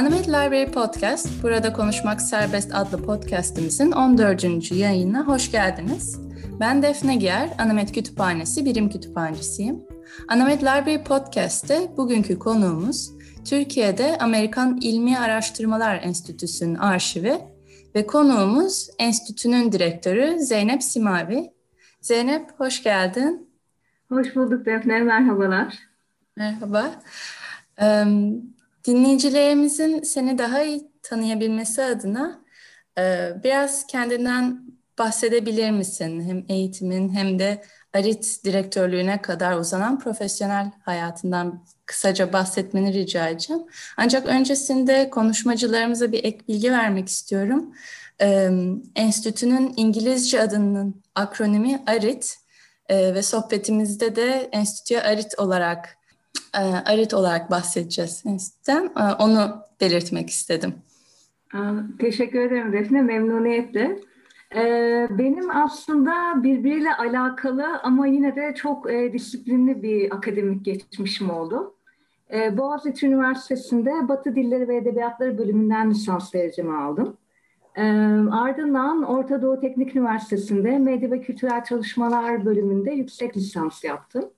Animate Library Podcast, Burada Konuşmak Serbest adlı podcastimizin 14. yayınına hoş geldiniz. Ben Defne Giyer, Anamet Kütüphanesi Birim Kütüphanecisiyim. Anamet Library Podcast'te bugünkü konuğumuz Türkiye'de Amerikan İlmi Araştırmalar Enstitüsü'nün arşivi ve konuğumuz enstitünün direktörü Zeynep Simavi. Zeynep hoş geldin. Hoş bulduk Defne, merhabalar. Merhaba. Dinleyicilerimizin seni daha iyi tanıyabilmesi adına biraz kendinden bahsedebilir misin? Hem eğitimin hem de ARIT direktörlüğüne kadar uzanan profesyonel hayatından kısaca bahsetmeni rica edeceğim. Ancak öncesinde konuşmacılarımıza bir ek bilgi vermek istiyorum. enstitünün İngilizce adının akronimi ARIT ve sohbetimizde de enstitüye ARIT olarak ARIT olarak bahsedeceğiz enstitüden. onu belirtmek istedim. Teşekkür ederim Defne, memnuniyetle. Ee, benim aslında birbiriyle alakalı ama yine de çok e, disiplinli bir akademik geçmişim oldu. E, Boğaziçi Üniversitesi'nde Batı Dilleri ve Edebiyatları bölümünden lisans derecemi aldım. E, ardından Orta Doğu Teknik Üniversitesi'nde Medya ve Kültürel Çalışmalar bölümünde yüksek lisans yaptım.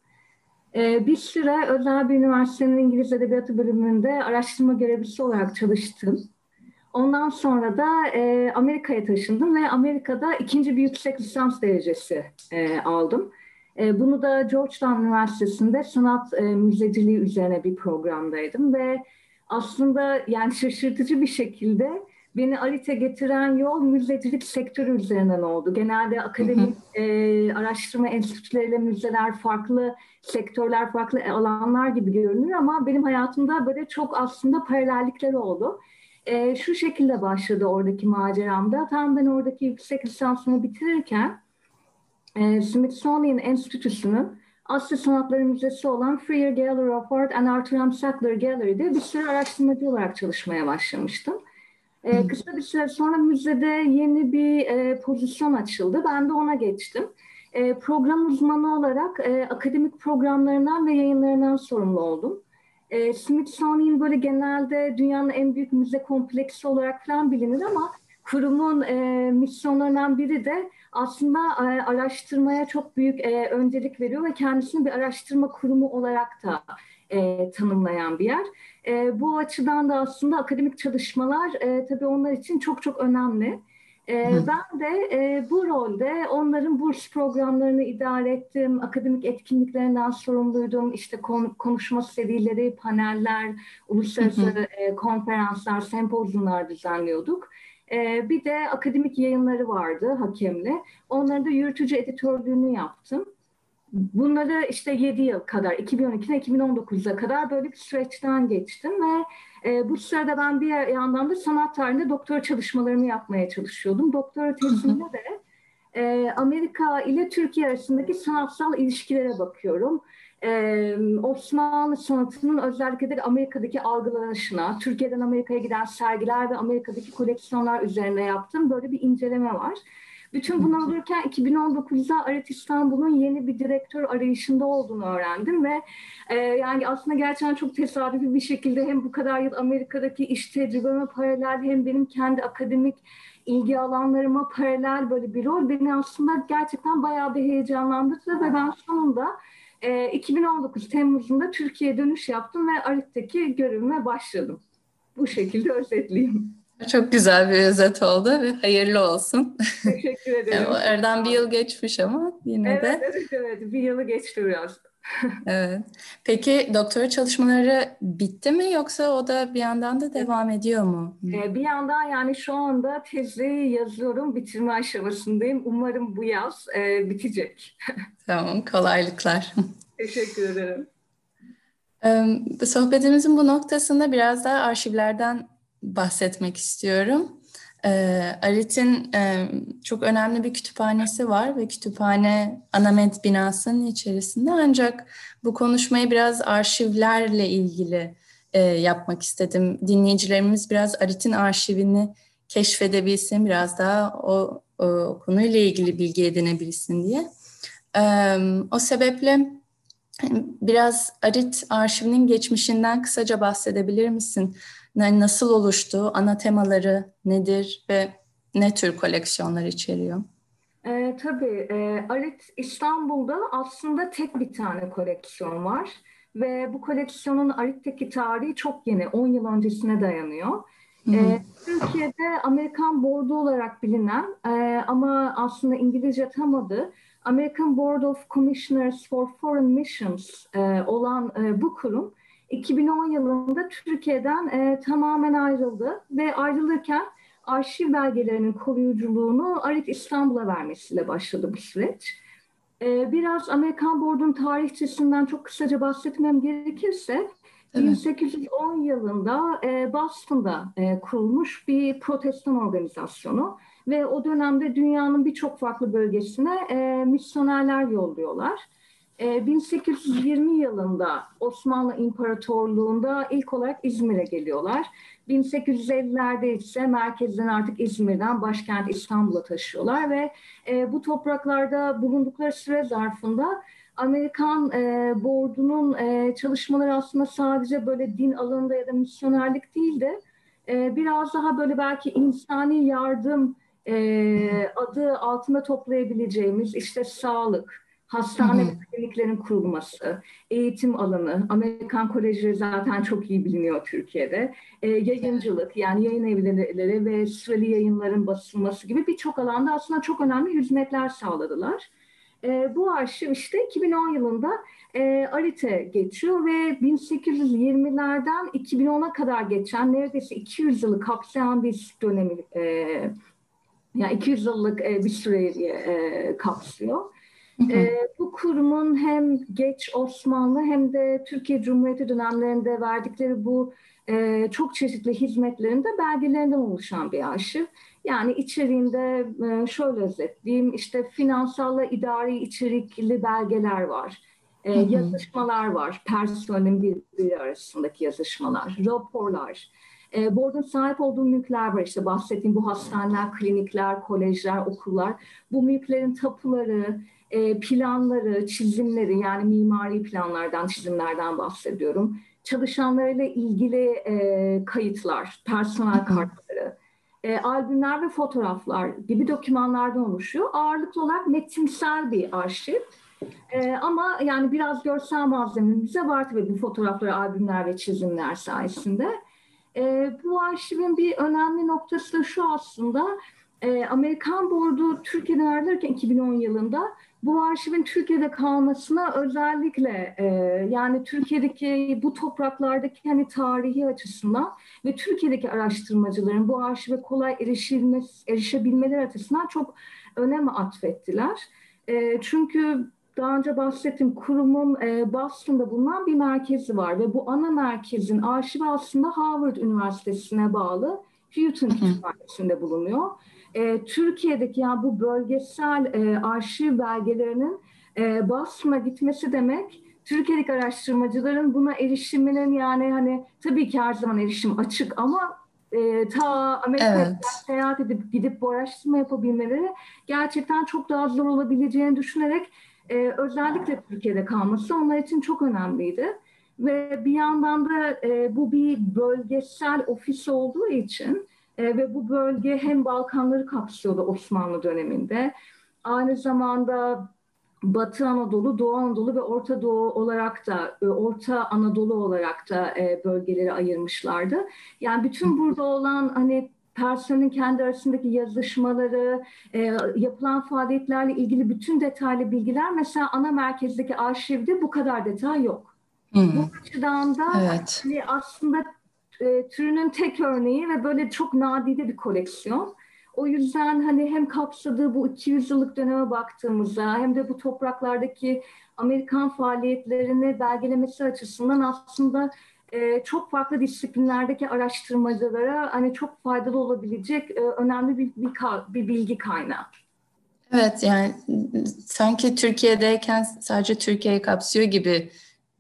E, bir süre özel bir üniversitenin İngiliz Edebiyatı bölümünde araştırma görevlisi olarak çalıştım. Ondan sonra da e, Amerika'ya taşındım ve Amerika'da ikinci bir yüksek lisans derecesi e, aldım. E, bunu da Georgetown Üniversitesi'nde sanat müzeciliği üzerine bir programdaydım ve aslında yani şaşırtıcı bir şekilde beni ARİT'e getiren yol müzecilik sektörü üzerinden oldu. Genelde akademik e, araştırma enstitüleriyle müzeler farklı sektörler, farklı alanlar gibi görünür ama benim hayatımda böyle çok aslında paralellikler oldu. E, şu şekilde başladı oradaki maceramda. Tam ben oradaki yüksek lisansımı bitirirken e, Smithsonian Enstitüsü'nün Asya Sanatları Müzesi olan Freer Gallery of Art and Arthur M. Sackler Gallery'de bir sürü araştırmacı olarak çalışmaya başlamıştım. E, kısa bir süre sonra müzede yeni bir e, pozisyon açıldı. Ben de ona geçtim. E, program uzmanı olarak e, akademik programlarından ve yayınlarından sorumlu oldum. E, Smithsonian böyle genelde dünyanın en büyük müze kompleksi olarak falan bilinir ama kurumun e, misyonlarından biri de aslında e, araştırmaya çok büyük e, öncelik veriyor ve kendisini bir araştırma kurumu olarak da e, tanımlayan bir yer. E, bu açıdan da aslında akademik çalışmalar e, tabii onlar için çok çok önemli. E, ben de e, bu rolde onların burs programlarını idare ettim, akademik etkinliklerinden sorumluydum. İşte kon, konuşma serileri, paneller, uluslararası e, konferanslar, sempozyumlar düzenliyorduk. E, bir de akademik yayınları vardı hakemle. Onların da yürütücü editörlüğünü yaptım. Bunları işte 7 yıl kadar, 2012'den 2019'a kadar böyle bir süreçten geçtim ve e, bu sırada ben bir yandan da sanat tarihinde doktora çalışmalarımı yapmaya çalışıyordum. Doktora tezimde de e, Amerika ile Türkiye arasındaki sanatsal ilişkilere bakıyorum. Ee, Osmanlı sanatının özellikle de Amerika'daki algılanışına, Türkiye'den Amerika'ya giden sergiler ve Amerika'daki koleksiyonlar üzerine yaptığım böyle bir inceleme var. Bütün bunu alırken 2019'da Aret İstanbul'un yeni bir direktör arayışında olduğunu öğrendim ve e, yani aslında gerçekten çok tesadüfi bir şekilde hem bu kadar yıl Amerika'daki iş tecrübeme paralel hem benim kendi akademik ilgi alanlarıma paralel böyle bir rol beni aslında gerçekten bayağı bir heyecanlandırdı ve ben sonunda e, 2019 Temmuz'unda Türkiye'ye dönüş yaptım ve Arit'teki görevime başladım. Bu şekilde özetleyeyim. Çok güzel bir özet oldu ve hayırlı olsun. Teşekkür ederim. yani aradan bir yıl geçmiş ama yine evet, de. Evet, evet. Bir yılı geçti biraz. evet. Peki doktora çalışmaları bitti mi yoksa o da bir yandan da devam ediyor mu? Ee, bir yandan yani şu anda tezi yazıyorum, bitirme aşamasındayım. Umarım bu yaz e, bitecek. tamam, kolaylıklar. Teşekkür ederim. Sohbetimizin bu noktasında biraz daha arşivlerden bahsetmek istiyorum. E, Arit'in e, çok önemli bir kütüphanesi var ve kütüphane Anamet binasının içerisinde ancak bu konuşmayı biraz arşivlerle ilgili e, yapmak istedim. Dinleyicilerimiz biraz Arit'in arşivini keşfedebilsin, biraz daha o, o konuyla ilgili bilgi edinebilsin diye. E, o sebeple biraz Arit arşivinin geçmişinden kısaca bahsedebilir misin? Nasıl oluştu, ana temaları nedir ve ne tür koleksiyonlar içeriyor? E, tabii e, Arit İstanbul'da aslında tek bir tane koleksiyon var ve bu koleksiyonun Arit'teki tarihi çok yeni, 10 yıl öncesine dayanıyor. E, Türkiye'de Amerikan Board'u olarak bilinen e, ama aslında İngilizce tam adı American Board of Commissioners for Foreign Missions e, olan e, bu kurum 2010 yılında Türkiye'den e, tamamen ayrıldı ve ayrılırken arşiv belgelerinin koruyuculuğunu Arit İstanbul'a vermesiyle başladı bu süreç. E, biraz Amerikan Board'un tarihçesinden çok kısaca bahsetmem gerekirse Evet. 1810 yılında e, Boston'da e, kurulmuş bir protestan organizasyonu ve o dönemde dünyanın birçok farklı bölgesine e, misyonerler yolluyorlar. 1820 yılında Osmanlı İmparatorluğu'nda ilk olarak İzmir'e geliyorlar. 1850'lerde ise merkezden artık İzmir'den başkent İstanbul'a taşıyorlar ve bu topraklarda bulundukları süre zarfında Amerikan e, board'unun e, çalışmaları aslında sadece böyle din alanında ya da misyonerlik değil de e, biraz daha böyle belki insani yardım e, adı altında toplayabileceğimiz işte sağlık, hastane ve kliniklerin kurulması, eğitim alanı, Amerikan kolejleri zaten çok iyi biliniyor Türkiye'de, e, yayıncılık yani yayın evleri ve süreli yayınların basılması gibi birçok alanda aslında çok önemli hizmetler sağladılar. E, bu arşiv işte 2010 yılında e, ARIT'e geçiyor ve 1820'lerden 2010'a kadar geçen neredeyse 200 yılı kapsayan bir dönemi, e, yani 200 yıllık e, bir süreyi e, kapsıyor. E, bu kurumun hem geç Osmanlı hem de Türkiye Cumhuriyeti dönemlerinde verdikleri bu e, çok çeşitli hizmetlerinde belgelerinden oluşan bir arşiv. Yani içeriğinde e, şöyle özetleyeyim, işte finansalla idari içerikli belgeler var. E, yazışmalar var, personelin birbiri arasındaki yazışmalar, raporlar. E, board'un sahip olduğu mülkler var işte bahsettiğim bu hastaneler, klinikler, kolejler, okullar. Bu mülklerin tapuları, e, planları, çizimleri yani mimari planlardan, çizimlerden bahsediyorum. Çalışanlarıyla ilgili e, kayıtlar, personel kartları, e, albümler ve fotoğraflar gibi dokümanlardan oluşuyor. Ağırlıklı olarak metinsel bir arşiv. E, ama yani biraz görsel malzememiz de var tabii bu fotoğraflar, albümler ve çizimler sayesinde. E, bu arşivin bir önemli noktası da şu aslında. E, Amerikan Board'u Türkiye'den ayrılırken 2010 yılında bu arşivin Türkiye'de kalmasına özellikle e, yani Türkiye'deki bu topraklardaki hani tarihi açısından ve Türkiye'deki araştırmacıların bu arşive kolay erişilmesi, erişebilmeleri açısından çok önem atfettiler. E, çünkü daha önce bahsettiğim kurumun e, Boston'da bulunan bir merkezi var ve bu ana merkezin arşivi aslında Harvard Üniversitesi'ne bağlı Houghton Kütüphanesi'nde bulunuyor e, Türkiye'deki yani bu bölgesel e, arşiv belgelerinin e, Boston'a gitmesi demek Türkiye'deki araştırmacıların buna erişiminin yani hani tabii ki her zaman erişim açık ama e, ta Amerika'ya evet. seyahat edip gidip bu araştırma yapabilmeleri gerçekten çok daha zor olabileceğini düşünerek e, özellikle Türkiye'de kalması onlar için çok önemliydi. Ve bir yandan da e, bu bir bölgesel ofis olduğu için e, ve bu bölge hem Balkanları kapsıyordu Osmanlı döneminde. Aynı zamanda Batı Anadolu, Doğu Anadolu ve Orta Doğu olarak da, e, Orta Anadolu olarak da e, bölgeleri ayırmışlardı. Yani bütün burada olan hani personelin kendi arasındaki yazışmaları, e, yapılan faaliyetlerle ilgili bütün detaylı bilgiler mesela ana merkezdeki arşivde bu kadar detay yok. Hmm. Bu açıdan da evet. hani aslında e, türünün tek örneği ve böyle çok nadide bir koleksiyon. O yüzden hani hem kapsadığı bu 200 yıllık döneme baktığımızda hem de bu topraklardaki Amerikan faaliyetlerini belgelemesi açısından aslında e, çok farklı disiplinlerdeki araştırmacılara hani çok faydalı olabilecek e, önemli bir, bir, bir bilgi kaynağı. Evet yani sanki Türkiye'deyken sadece Türkiye'yi kapsıyor gibi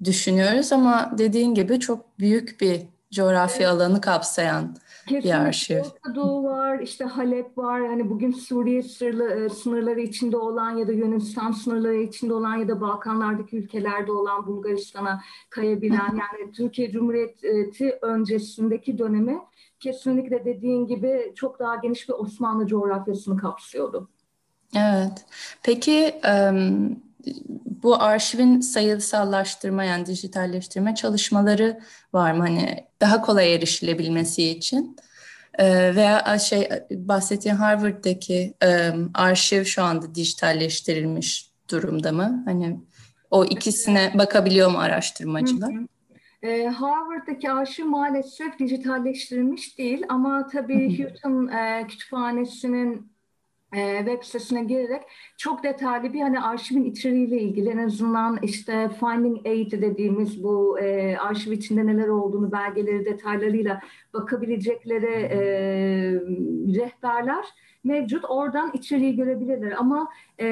düşünüyoruz ama dediğin gibi çok büyük bir coğrafya evet. alanı kapsayan Kesinlikle. bir arşiv. Orta Doğu var, işte Halep var. Hani bugün Suriye sınırlı, e, sınırları içinde olan ya da Yunanistan sınırları içinde olan ya da Balkanlardaki ülkelerde olan Bulgaristan'a kayabilen yani Türkiye Cumhuriyeti öncesindeki dönemi kesinlikle dediğin gibi çok daha geniş bir Osmanlı coğrafyasını kapsıyordu. Evet. Peki bu arşivin sayısallaştırma yani dijitalleştirme çalışmaları var mı? Hani daha kolay erişilebilmesi için. Veya şey bahsettiğin Harvard'daki arşiv şu anda dijitalleştirilmiş durumda mı? Hani o ikisine bakabiliyor mu araştırmacılar? Hı hı. E, Harvard'daki arşiv maalesef dijitalleştirilmiş değil ama tabii Houghton e, kütüphanesinin e, web sitesine girerek çok detaylı bir hani arşivin içeriğiyle ilgili en azından işte Finding Aid dediğimiz bu e, arşiv içinde neler olduğunu belgeleri detaylarıyla bakabilecekleri e, rehberler mevcut. Oradan içeriği görebilirler ama e,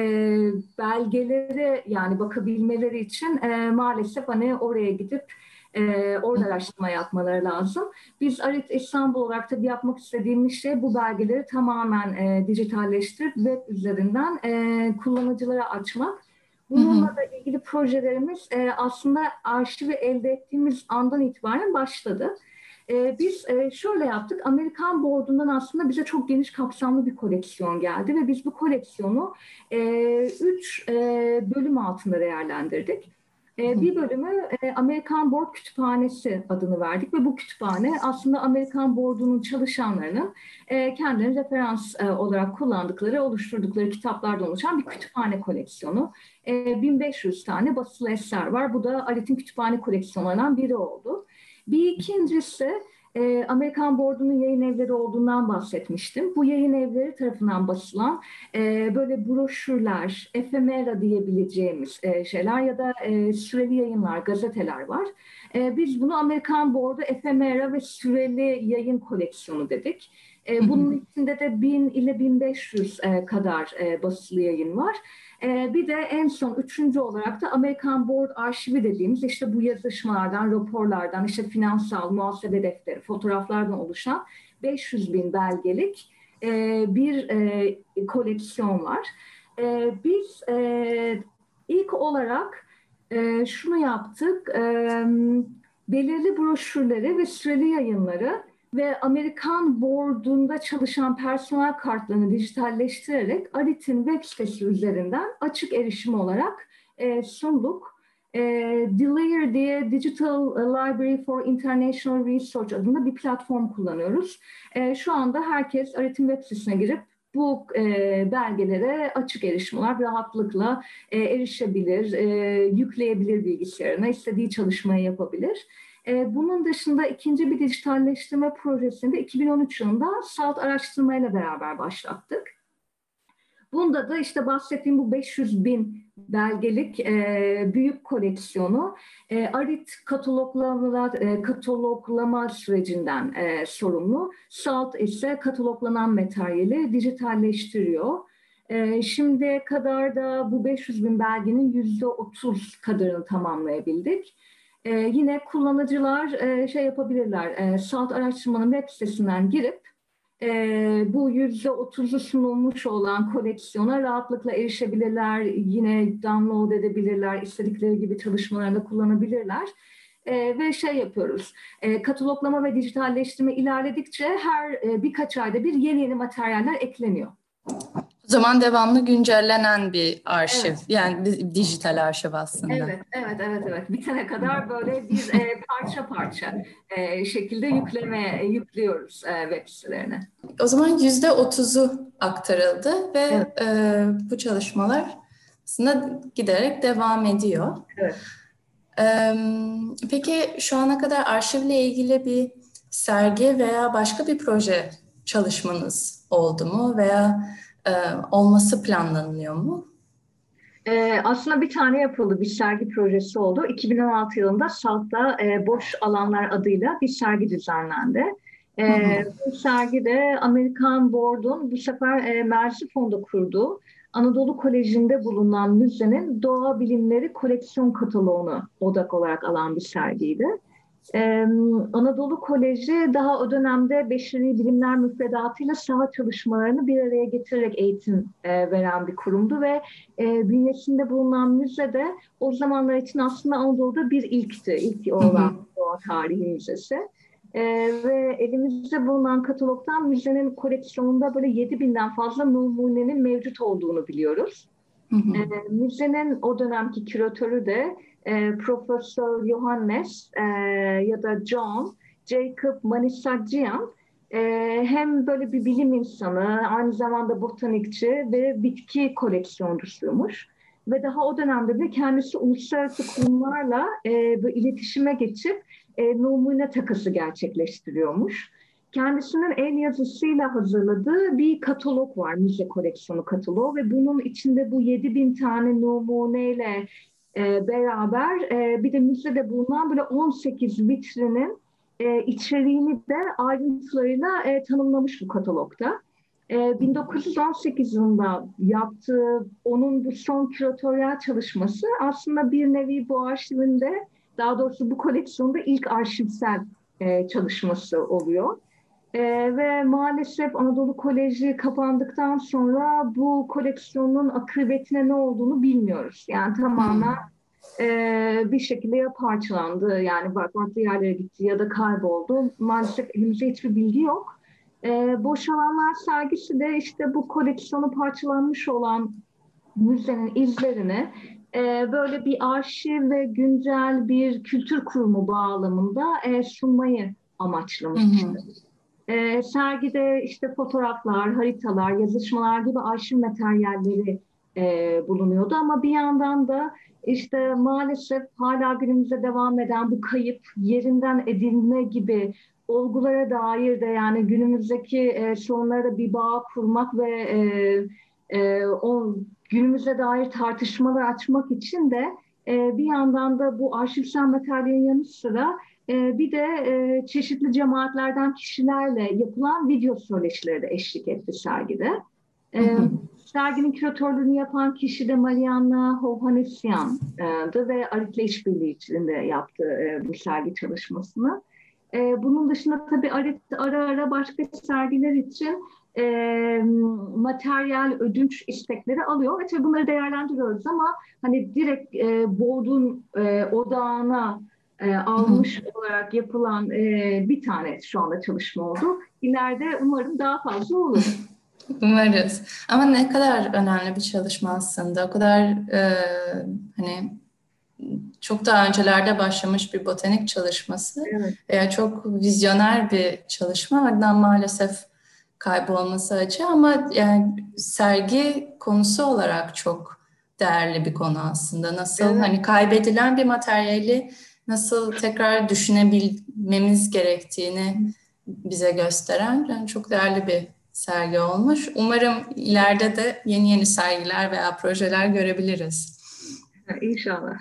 belgelere yani bakabilmeleri için e, maalesef hani oraya gidip e, orada araştırma yapmaları lazım. Biz Arit İstanbul olarak tabii yapmak istediğimiz şey bu belgeleri tamamen e, dijitalleştirip web üzerinden e, kullanıcılara açmak. Bununla da ilgili projelerimiz e, aslında arşivi elde ettiğimiz andan itibaren başladı. E, biz e, şöyle yaptık, Amerikan Board'undan aslında bize çok geniş kapsamlı bir koleksiyon geldi ve biz bu koleksiyonu e, üç e, bölüm altında değerlendirdik. E, bir bölümü e, Amerikan Board Kütüphanesi adını verdik ve bu kütüphane aslında Amerikan Board'unun çalışanlarının e, kendilerini referans e, olarak kullandıkları, oluşturdukları kitaplardan oluşan bir kütüphane koleksiyonu. E, 1500 tane basılı eser var. Bu da Alet'in kütüphane koleksiyonlarından biri oldu. Bir ikincisi e, Amerikan Board'unun yayın evleri olduğundan bahsetmiştim. Bu yayın evleri tarafından basılan e, böyle broşürler, efemera diyebileceğimiz e, şeyler ya da e, süreli yayınlar, gazeteler var. E, biz bunu Amerikan Board'u efemera ve süreli yayın koleksiyonu dedik. E, bunun içinde de 1000 ile 1500 e, kadar e, basılı yayın var. E, bir de en son üçüncü olarak da Amerikan Board Arşivi dediğimiz işte bu yazışmalardan, raporlardan, işte finansal, muhasebe defteri, fotoğraflardan oluşan 500 bin belgelik e, bir e, koleksiyon var. E, biz ilk olarak şunu yaptık, belirli broşürleri ve süreli yayınları ve Amerikan Board'unda çalışan personel kartlarını dijitalleştirerek ARIT'in web sitesi üzerinden açık erişim olarak e, sunduk. E, Delayer diye Digital Library for International Research adında bir platform kullanıyoruz. E, şu anda herkes ARIT'in web sitesine girip bu e, belgelere açık erişim olarak rahatlıkla e, erişebilir, e, yükleyebilir bilgisayarına, istediği çalışmayı yapabilir. E, bunun dışında ikinci bir dijitalleştirme projesinde 2013 yılında SALT araştırmayla beraber başlattık. Bunda da işte bahsettiğim bu 500 bin belgelik e, büyük koleksiyonu e, ARIT kataloglama, e, kataloglama sürecinden e, sorumlu. SALT ise kataloglanan materyali dijitalleştiriyor. E, şimdiye kadar da bu 500 bin belgenin %30 kadarını tamamlayabildik. E, yine kullanıcılar e, şey yapabilirler, e, SALT araştırmanın web sitesinden girip e, bu yüzde otuzu sunulmuş olan koleksiyona rahatlıkla erişebilirler, yine download edebilirler, istedikleri gibi çalışmalarında kullanabilirler. E, ve şey yapıyoruz, e, kataloglama ve dijitalleştirme ilerledikçe her e, birkaç ayda bir yeni yeni materyaller ekleniyor. O zaman devamlı güncellenen bir arşiv. Evet. Yani dijital arşiv aslında. Evet, evet, evet, evet. Bitene kadar böyle bir e, parça parça e, şekilde yükleme yüklüyoruz e, web sitelerine. O zaman yüzde otuzu aktarıldı ve evet. e, bu çalışmalar aslında giderek devam ediyor. Evet. E, peki şu ana kadar arşivle ilgili bir sergi veya başka bir proje çalışmanız oldu mu veya e, olması planlanıyor mu? E, aslında bir tane yapıldı bir sergi projesi oldu. 2016 yılında Salt'ta e, Boş Alanlar adıyla bir sergi düzenlendi. E, bu sergi de Amerikan Board'un bu sefer e, Merzifon'da kurduğu Anadolu Koleji'nde bulunan müzenin doğa bilimleri koleksiyon kataloğunu odak olarak alan bir sergiydi. Ee, Anadolu Koleji daha o dönemde beşeri bilimler müfredatıyla saha çalışmalarını bir araya getirerek eğitim e, veren bir kurumdu ve e, bünyesinde bulunan müze de o zamanlar için aslında Anadolu'da bir ilkti. İlk olan doğa tarihi müzesi. E, ve elimizde bulunan katalogdan müzenin koleksiyonunda böyle 7000'den fazla numunenin mevcut olduğunu biliyoruz. Hı hı. E, müzenin o dönemki küratörü de e, Profesör Johannes e, ya da John Jacob Manisaccian e, hem böyle bir bilim insanı, aynı zamanda botanikçi ve bitki koleksiyoncusuymuş. Ve daha o dönemde de kendisi uluslararası kurumlarla e, iletişime geçip e, numune takısı gerçekleştiriyormuş. Kendisinin el yazısıyla hazırladığı bir katalog var, müze koleksiyonu kataloğu ve bunun içinde bu 7000 tane numuneyle e, beraber e, bir de müzede bulunan böyle 18 vitrinin e, içeriğini de ayrıntılarıyla tanımlamış bu katalogda. E, 1918 yılında yaptığı onun bu son küratöryel çalışması aslında bir nevi bu arşivinde daha doğrusu bu koleksiyonda ilk arşivsel çalışması oluyor. E, ve maalesef Anadolu Koleji kapandıktan sonra bu koleksiyonun akıbetine ne olduğunu bilmiyoruz. Yani tamamen e, bir şekilde ya parçalandı yani farklı yerlere gitti ya da kayboldu. Maalesef elimizde hiçbir bilgi yok. E, Boş Alanlar sergisi de işte bu koleksiyonu parçalanmış olan müzenin izlerini e, böyle bir arşiv ve güncel bir kültür kurumu bağlamında e, sunmayı amaçlamıştır. Hı hı. E, sergide işte fotoğraflar, haritalar, yazışmalar gibi arşiv materyalleri e, bulunuyordu. Ama bir yandan da işte maalesef hala günümüzde devam eden bu kayıp, yerinden edinme gibi olgulara dair de yani günümüzdeki e, sorunlara bir bağ kurmak ve e, e, o günümüze dair tartışmalar açmak için de e, bir yandan da bu arşivsel materyalin yanı sıra bir de e, çeşitli cemaatlerden kişilerle yapılan video söyleşileri de eşlik etti sergide. E, serginin küratörlüğünü yapan kişi de Marianna Hovhannisyan'dı ve Arit'le işbirliği içinde yaptı e, bu sergi çalışmasını. E, bunun dışında tabii Arit ara ara başka sergiler için e, materyal ödünç istekleri alıyor. Ve tabii bunları değerlendiriyoruz ama hani direkt e, Boğdun e, odağına e, almış olarak yapılan e, bir tane şu anda çalışma oldu. İleride umarım daha fazla olur. Umarız. Ama ne kadar önemli bir çalışma aslında. O kadar e, hani çok daha öncelerde başlamış bir botanik çalışması. Evet. E, çok vizyoner bir çalışma. Hatta maalesef kaybolması acı ama yani sergi konusu olarak çok değerli bir konu aslında. Nasıl evet. hani kaybedilen bir materyali nasıl tekrar düşünebilmemiz gerektiğini bize gösteren yani çok değerli bir sergi olmuş. Umarım ileride de yeni yeni sergiler veya projeler görebiliriz. İnşallah.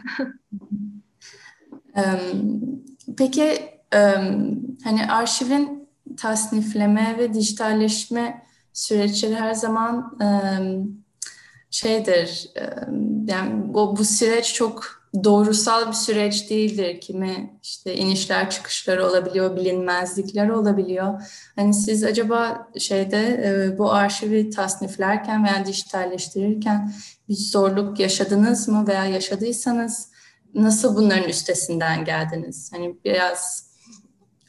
Peki hani arşivin tasnifleme ve dijitalleşme süreçleri her zaman şeydir yani bu, bu süreç çok doğrusal bir süreç değildir. Kimi işte inişler çıkışlar olabiliyor, bilinmezlikler olabiliyor. Hani siz acaba şeyde e, bu arşivi tasniflerken veya dijitalleştirirken bir zorluk yaşadınız mı veya yaşadıysanız nasıl bunların üstesinden geldiniz? Hani biraz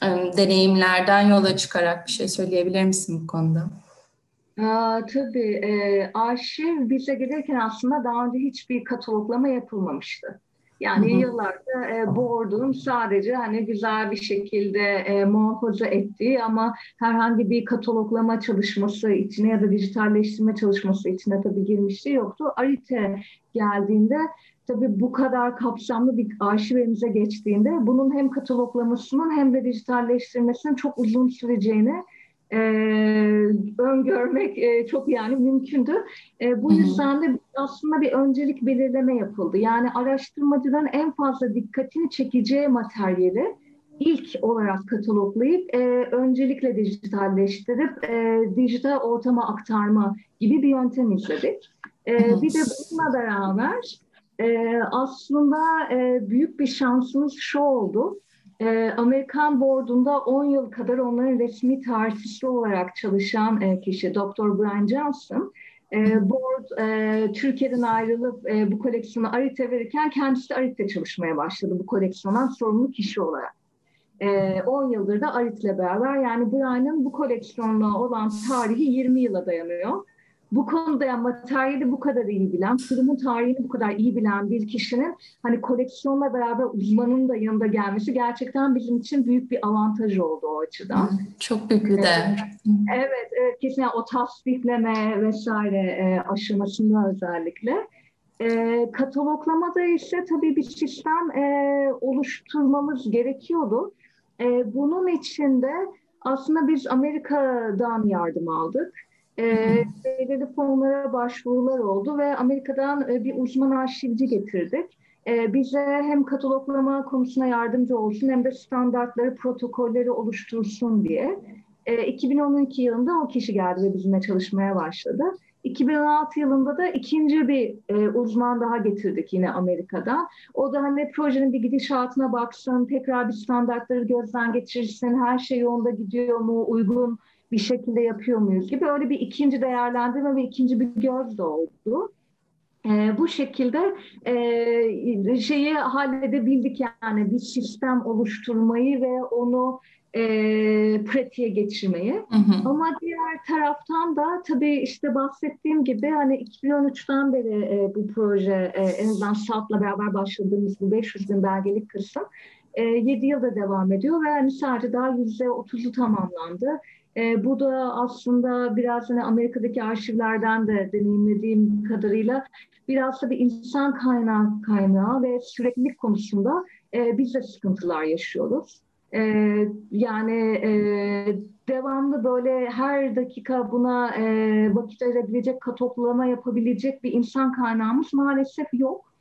e, deneyimlerden yola çıkarak bir şey söyleyebilir misin bu konuda? Aa, tabii e, arşiv bize gelirken aslında daha önce hiçbir kataloglama yapılmamıştı. Yani hı hı. yıllarda e, board'un sadece hani güzel bir şekilde e, muhafaza ettiği ama herhangi bir kataloglama çalışması içine ya da dijitalleştirme çalışması içine tabii girmişliği yoktu. Arite geldiğinde tabii bu kadar kapsamlı bir arşiv elimize geçtiğinde bunun hem kataloglamasının hem de dijitalleştirmesinin çok uzun süreceğini e, öngörmek e, çok yani mümkündü. E, bu yüzden de aslında bir öncelik belirleme yapıldı. Yani araştırmacıların en fazla dikkatini çekeceği materyali ilk olarak kataloglayıp e, öncelikle dijitalleştirip e, dijital ortama aktarma gibi bir yöntem izledik. E, bir de bununla beraber e, aslında e, büyük bir şansımız şu oldu. E, Amerikan Board'unda 10 yıl kadar onların resmi tarihçisi olarak çalışan e, kişi Dr. Brian Johnson. E, board e, Türkiye'den ayrılıp e, bu koleksiyonu Arit'e verirken kendisi de Arit'te çalışmaya başladı bu koleksiyondan sorumlu kişi olarak. E, 10 yıldır da Arit'le beraber yani Brian'ın bu koleksiyonla olan tarihi 20 yıla dayanıyor bu konuda yani materyali bu kadar iyi bilen, kurumun tarihini bu kadar iyi bilen bir kişinin hani koleksiyonla beraber uzmanın da yanında gelmesi gerçekten bizim için büyük bir avantaj oldu o açıdan. Çok büyük bir değer. Evet, evet kesin yani o tasdikleme vesaire e, aşamasında özellikle. E, kataloglamada ise tabii bir sistem e, oluşturmamız gerekiyordu. E, bunun için de aslında biz Amerika'dan yardım aldık belirli fonlara başvurular oldu ve Amerika'dan e, bir uzman arşivci getirdik. E, bize hem kataloglama konusuna yardımcı olsun hem de standartları, protokolleri oluştursun diye. E, 2012 yılında o kişi geldi ve bizimle çalışmaya başladı. 2016 yılında da ikinci bir e, uzman daha getirdik yine Amerika'dan. O da hani projenin bir gidişatına baksın, tekrar bir standartları gözden geçirsin, her şey yolunda gidiyor mu, uygun bir şekilde yapıyor muyuz gibi öyle bir ikinci değerlendirme ve ikinci bir göz de oldu. E, bu şekilde e, şeyi halledebildik yani bir sistem oluşturmayı ve onu e, pratiğe geçirmeyi. Hı hı. Ama diğer taraftan da tabii işte bahsettiğim gibi hani 2013'ten beri e, bu proje e, en azından SAP'la beraber başladığımız bu 500 bin belgelik kısım e, 7 yılda devam ediyor ve hani sadece daha %30'u tamamlandı. E, bu da aslında biraz hani Amerika'daki arşivlerden de deneyimlediğim kadarıyla biraz da bir insan kaynağı kaynağı ve süreklilik konusunda e, biz de sıkıntılar yaşıyoruz. E, yani e, devamlı böyle her dakika buna e, vakit ayırabilecek, katoplama yapabilecek bir insan kaynağımız maalesef yok.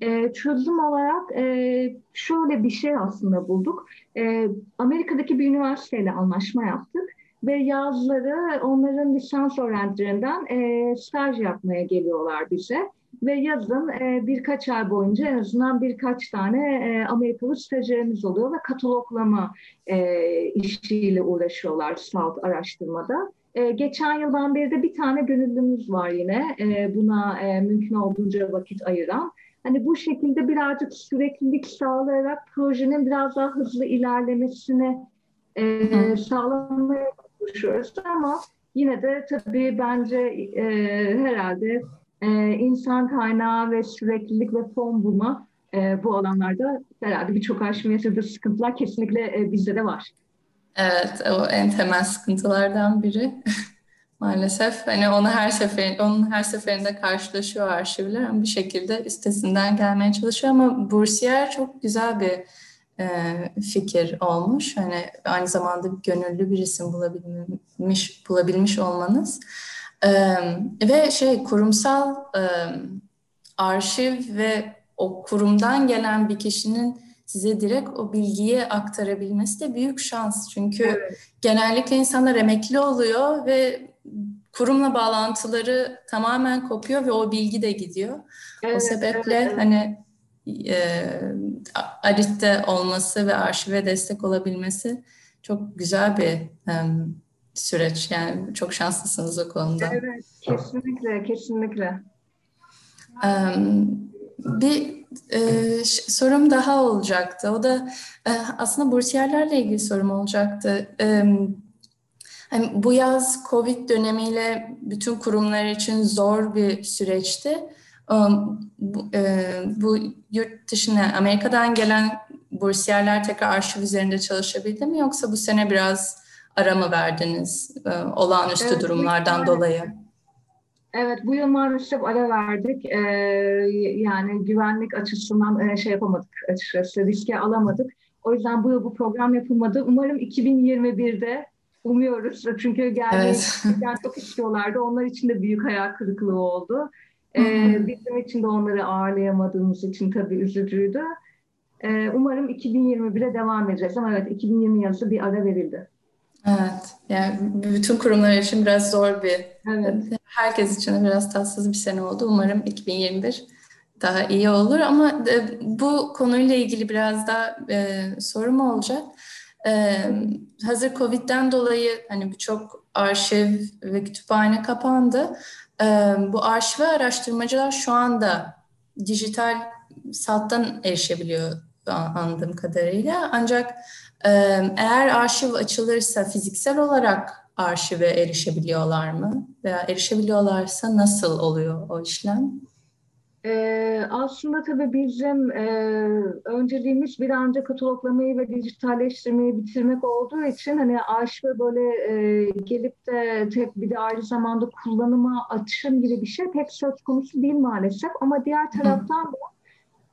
E, çözüm olarak e, şöyle bir şey aslında bulduk. E, Amerika'daki bir üniversiteyle anlaşma yaptık ve yazları onların lisans öğrencilerinden e, staj yapmaya geliyorlar bize. Ve yazın e, birkaç ay boyunca en azından birkaç tane e, Amerikalı stajyerimiz oluyor ve kataloglama e, işiyle uğraşıyorlar SALT araştırmada. E, geçen yıldan beri de bir tane gönüllümüz var yine e, buna e, mümkün olduğunca vakit ayıran. Hani bu şekilde birazcık süreklilik sağlayarak projenin biraz daha hızlı ilerlemesini e, sağlamaya çalışıyoruz ama yine de tabii bence e, herhalde e, insan kaynağı ve süreklilik ve fon bulma e, bu alanlarda herhalde birçok arşivin yaşadığı sıkıntılar kesinlikle e, bizde de var. Evet, o en temel sıkıntılardan biri. Maalesef hani onu her sefer onun her seferinde karşılaşıyor arşivler ama bir şekilde üstesinden gelmeye çalışıyor ama Bursiyer çok güzel bir e, fikir olmuş. Hani aynı zamanda bir gönüllü bir isim bulabilmiş bulabilmiş olmanız. E, ve şey kurumsal e, arşiv ve o kurumdan gelen bir kişinin size direkt o bilgiyi aktarabilmesi de büyük şans. Çünkü evet. genellikle insanlar emekli oluyor ve kurumla bağlantıları tamamen kopuyor ve o bilgi de gidiyor. Evet, o sebeple evet, evet. hani e, ARİT'te olması ve arşive destek olabilmesi çok güzel bir e, süreç. Yani çok şanslısınız o konuda. Evet, kesinlikle, kesinlikle. E, bir e, sorum daha olacaktı. O da e, aslında bursiyerlerle ilgili sorum olacaktı. E, hani bu yaz Covid dönemiyle bütün kurumlar için zor bir süreçti. Um, bu, e, bu yurt dışına Amerika'dan gelen bursiyerler tekrar arşiv üzerinde çalışabildi mi yoksa bu sene biraz ara mı verdiniz e, olağanüstü evet, durumlardan dolayı? Evet bu yıl maalesef ara verdik. Ee, yani güvenlik açısından e, şey yapamadık açıkçası riske alamadık. O yüzden bu yıl bu program yapılmadı. Umarım 2021'de umuyoruz. Çünkü gelmeyi evet. çok istiyorlardı. Onlar için de büyük hayal kırıklığı oldu. Ee, bizim için de onları ağırlayamadığımız için tabii üzücüydü. Ee, umarım 2021'e devam edeceğiz ama evet 2020 yazı bir ara verildi. Evet, yani bütün kurumlar için biraz zor bir, evet. herkes için biraz tatsız bir sene oldu. Umarım 2021 daha iyi olur ama e, bu konuyla ilgili biraz daha e, sorum olacak. E, hazır Covid'den dolayı hani birçok arşiv ve kütüphane kapandı. Bu arşive araştırmacılar şu anda dijital salttan erişebiliyor anladığım kadarıyla. Ancak eğer arşiv açılırsa fiziksel olarak arşive erişebiliyorlar mı? Veya erişebiliyorlarsa nasıl oluyor o işlem? Ee, aslında tabii bizim e, önceliğimiz bir an önce kataloglamayı ve dijitalleştirmeyi bitirmek olduğu için hani arşive böyle e, gelip de tek bir de aynı zamanda kullanıma açım gibi bir şey pek söz konusu değil maalesef. Ama diğer taraftan da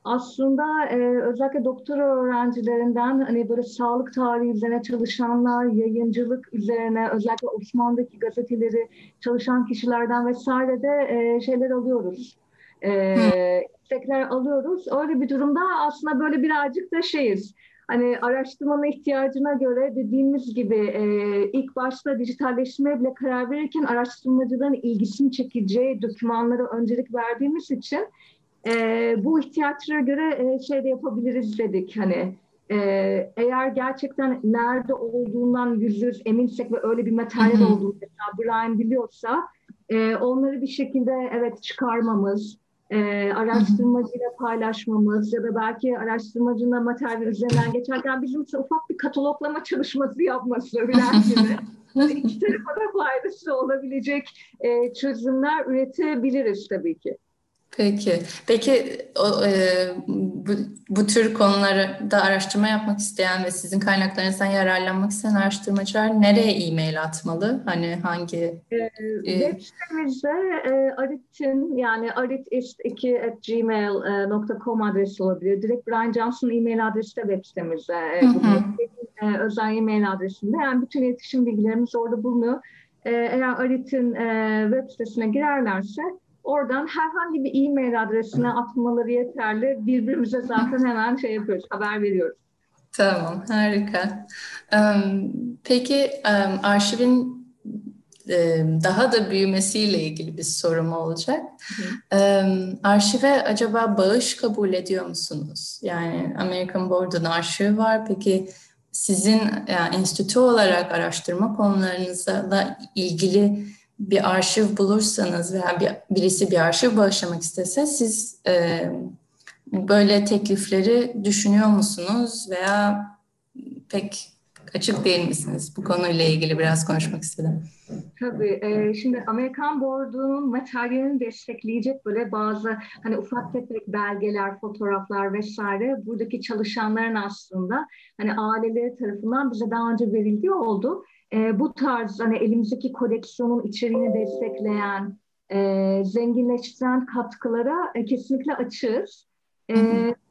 aslında e, özellikle doktora öğrencilerinden hani böyle sağlık tarihi üzerine çalışanlar, yayıncılık üzerine özellikle Osmanlı'daki gazeteleri çalışan kişilerden vesaire de e, şeyler alıyoruz e, istekler alıyoruz. Öyle bir durumda aslında böyle birazcık da şeyiz. Hani araştırmanın ihtiyacına göre dediğimiz gibi e, ilk başta dijitalleşmeye bile karar verirken araştırmacıların ilgisini çekeceği dokümanlara öncelik verdiğimiz için e, bu ihtiyaçlara göre e, şey de yapabiliriz dedik. Hani e, eğer gerçekten nerede olduğundan yüz yüz eminsek ve öyle bir materyal olduğunu mesela Brian biliyorsa e, onları bir şekilde evet çıkarmamız, e, araştırmacıyla paylaşmamız ya da belki araştırmacının materyal üzerinden geçerken bizim için ufak bir kataloglama çalışması yapması bilen gibi. İki tarafa da faydası olabilecek e, çözümler üretebiliriz tabii ki. Peki. Peki o, e, bu, bu tür konularda araştırma yapmak isteyen ve sizin kaynaklarınızdan yararlanmak isteyen araştırmacılar nereye e-mail atmalı? Hani hangi? E, e, web sitemizde e, Arit'in yani aritist2 adresi olabilir. Direkt Brian Johnson e-mail adresi de web sitemizde. E, e, özel e-mail adresinde. Yani bütün iletişim bilgilerimiz orada bulunuyor. E, eğer Arit'in e, web sitesine girerlerse Oradan herhangi bir e-mail adresine atmaları yeterli. Birbirimize zaten hemen şey yapıyoruz, haber veriyoruz. Tamam, harika. Peki arşivin daha da büyümesiyle ilgili bir sorum olacak. Hı Arşive acaba bağış kabul ediyor musunuz? Yani American Board'un arşivi var. Peki sizin yani enstitü olarak araştırma konularınızla ilgili bir arşiv bulursanız veya bir, birisi bir arşiv bağışlamak istese siz e, böyle teklifleri düşünüyor musunuz veya pek açık değil misiniz? Bu konuyla ilgili biraz konuşmak istedim. Tabii. E, şimdi Amerikan Board'un materyalini destekleyecek böyle bazı hani ufak tefek belgeler, fotoğraflar vesaire buradaki çalışanların aslında hani aileleri tarafından bize daha önce verildiği oldu e, bu tarz hani elimizdeki koleksiyonun içeriğini destekleyen, e, zenginleştiren katkılara e, kesinlikle açığız. E,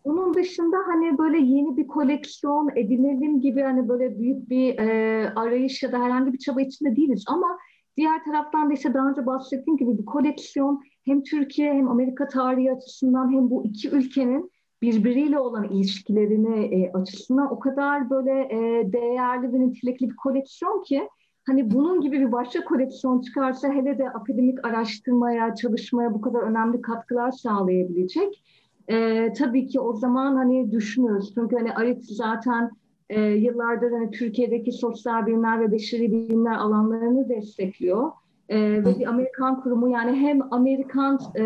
bunun dışında hani böyle yeni bir koleksiyon edinelim gibi hani böyle büyük bir e, arayış ya da herhangi bir çaba içinde değiliz ama diğer taraftan da işte daha önce bahsettiğim gibi bir koleksiyon hem Türkiye hem Amerika tarihi açısından hem bu iki ülkenin birbiriyle olan ilişkilerini e, açısından o kadar böyle e, değerli ve nitelikli bir koleksiyon ki hani bunun gibi bir başka koleksiyon çıkarsa hele de akademik araştırmaya, çalışmaya bu kadar önemli katkılar sağlayabilecek. E, tabii ki o zaman hani düşünürüz. Çünkü hani Arit zaten e, yıllardır hani Türkiye'deki sosyal bilimler ve beşeri bilimler alanlarını destekliyor. E, ve bir Amerikan kurumu yani hem Amerikan e,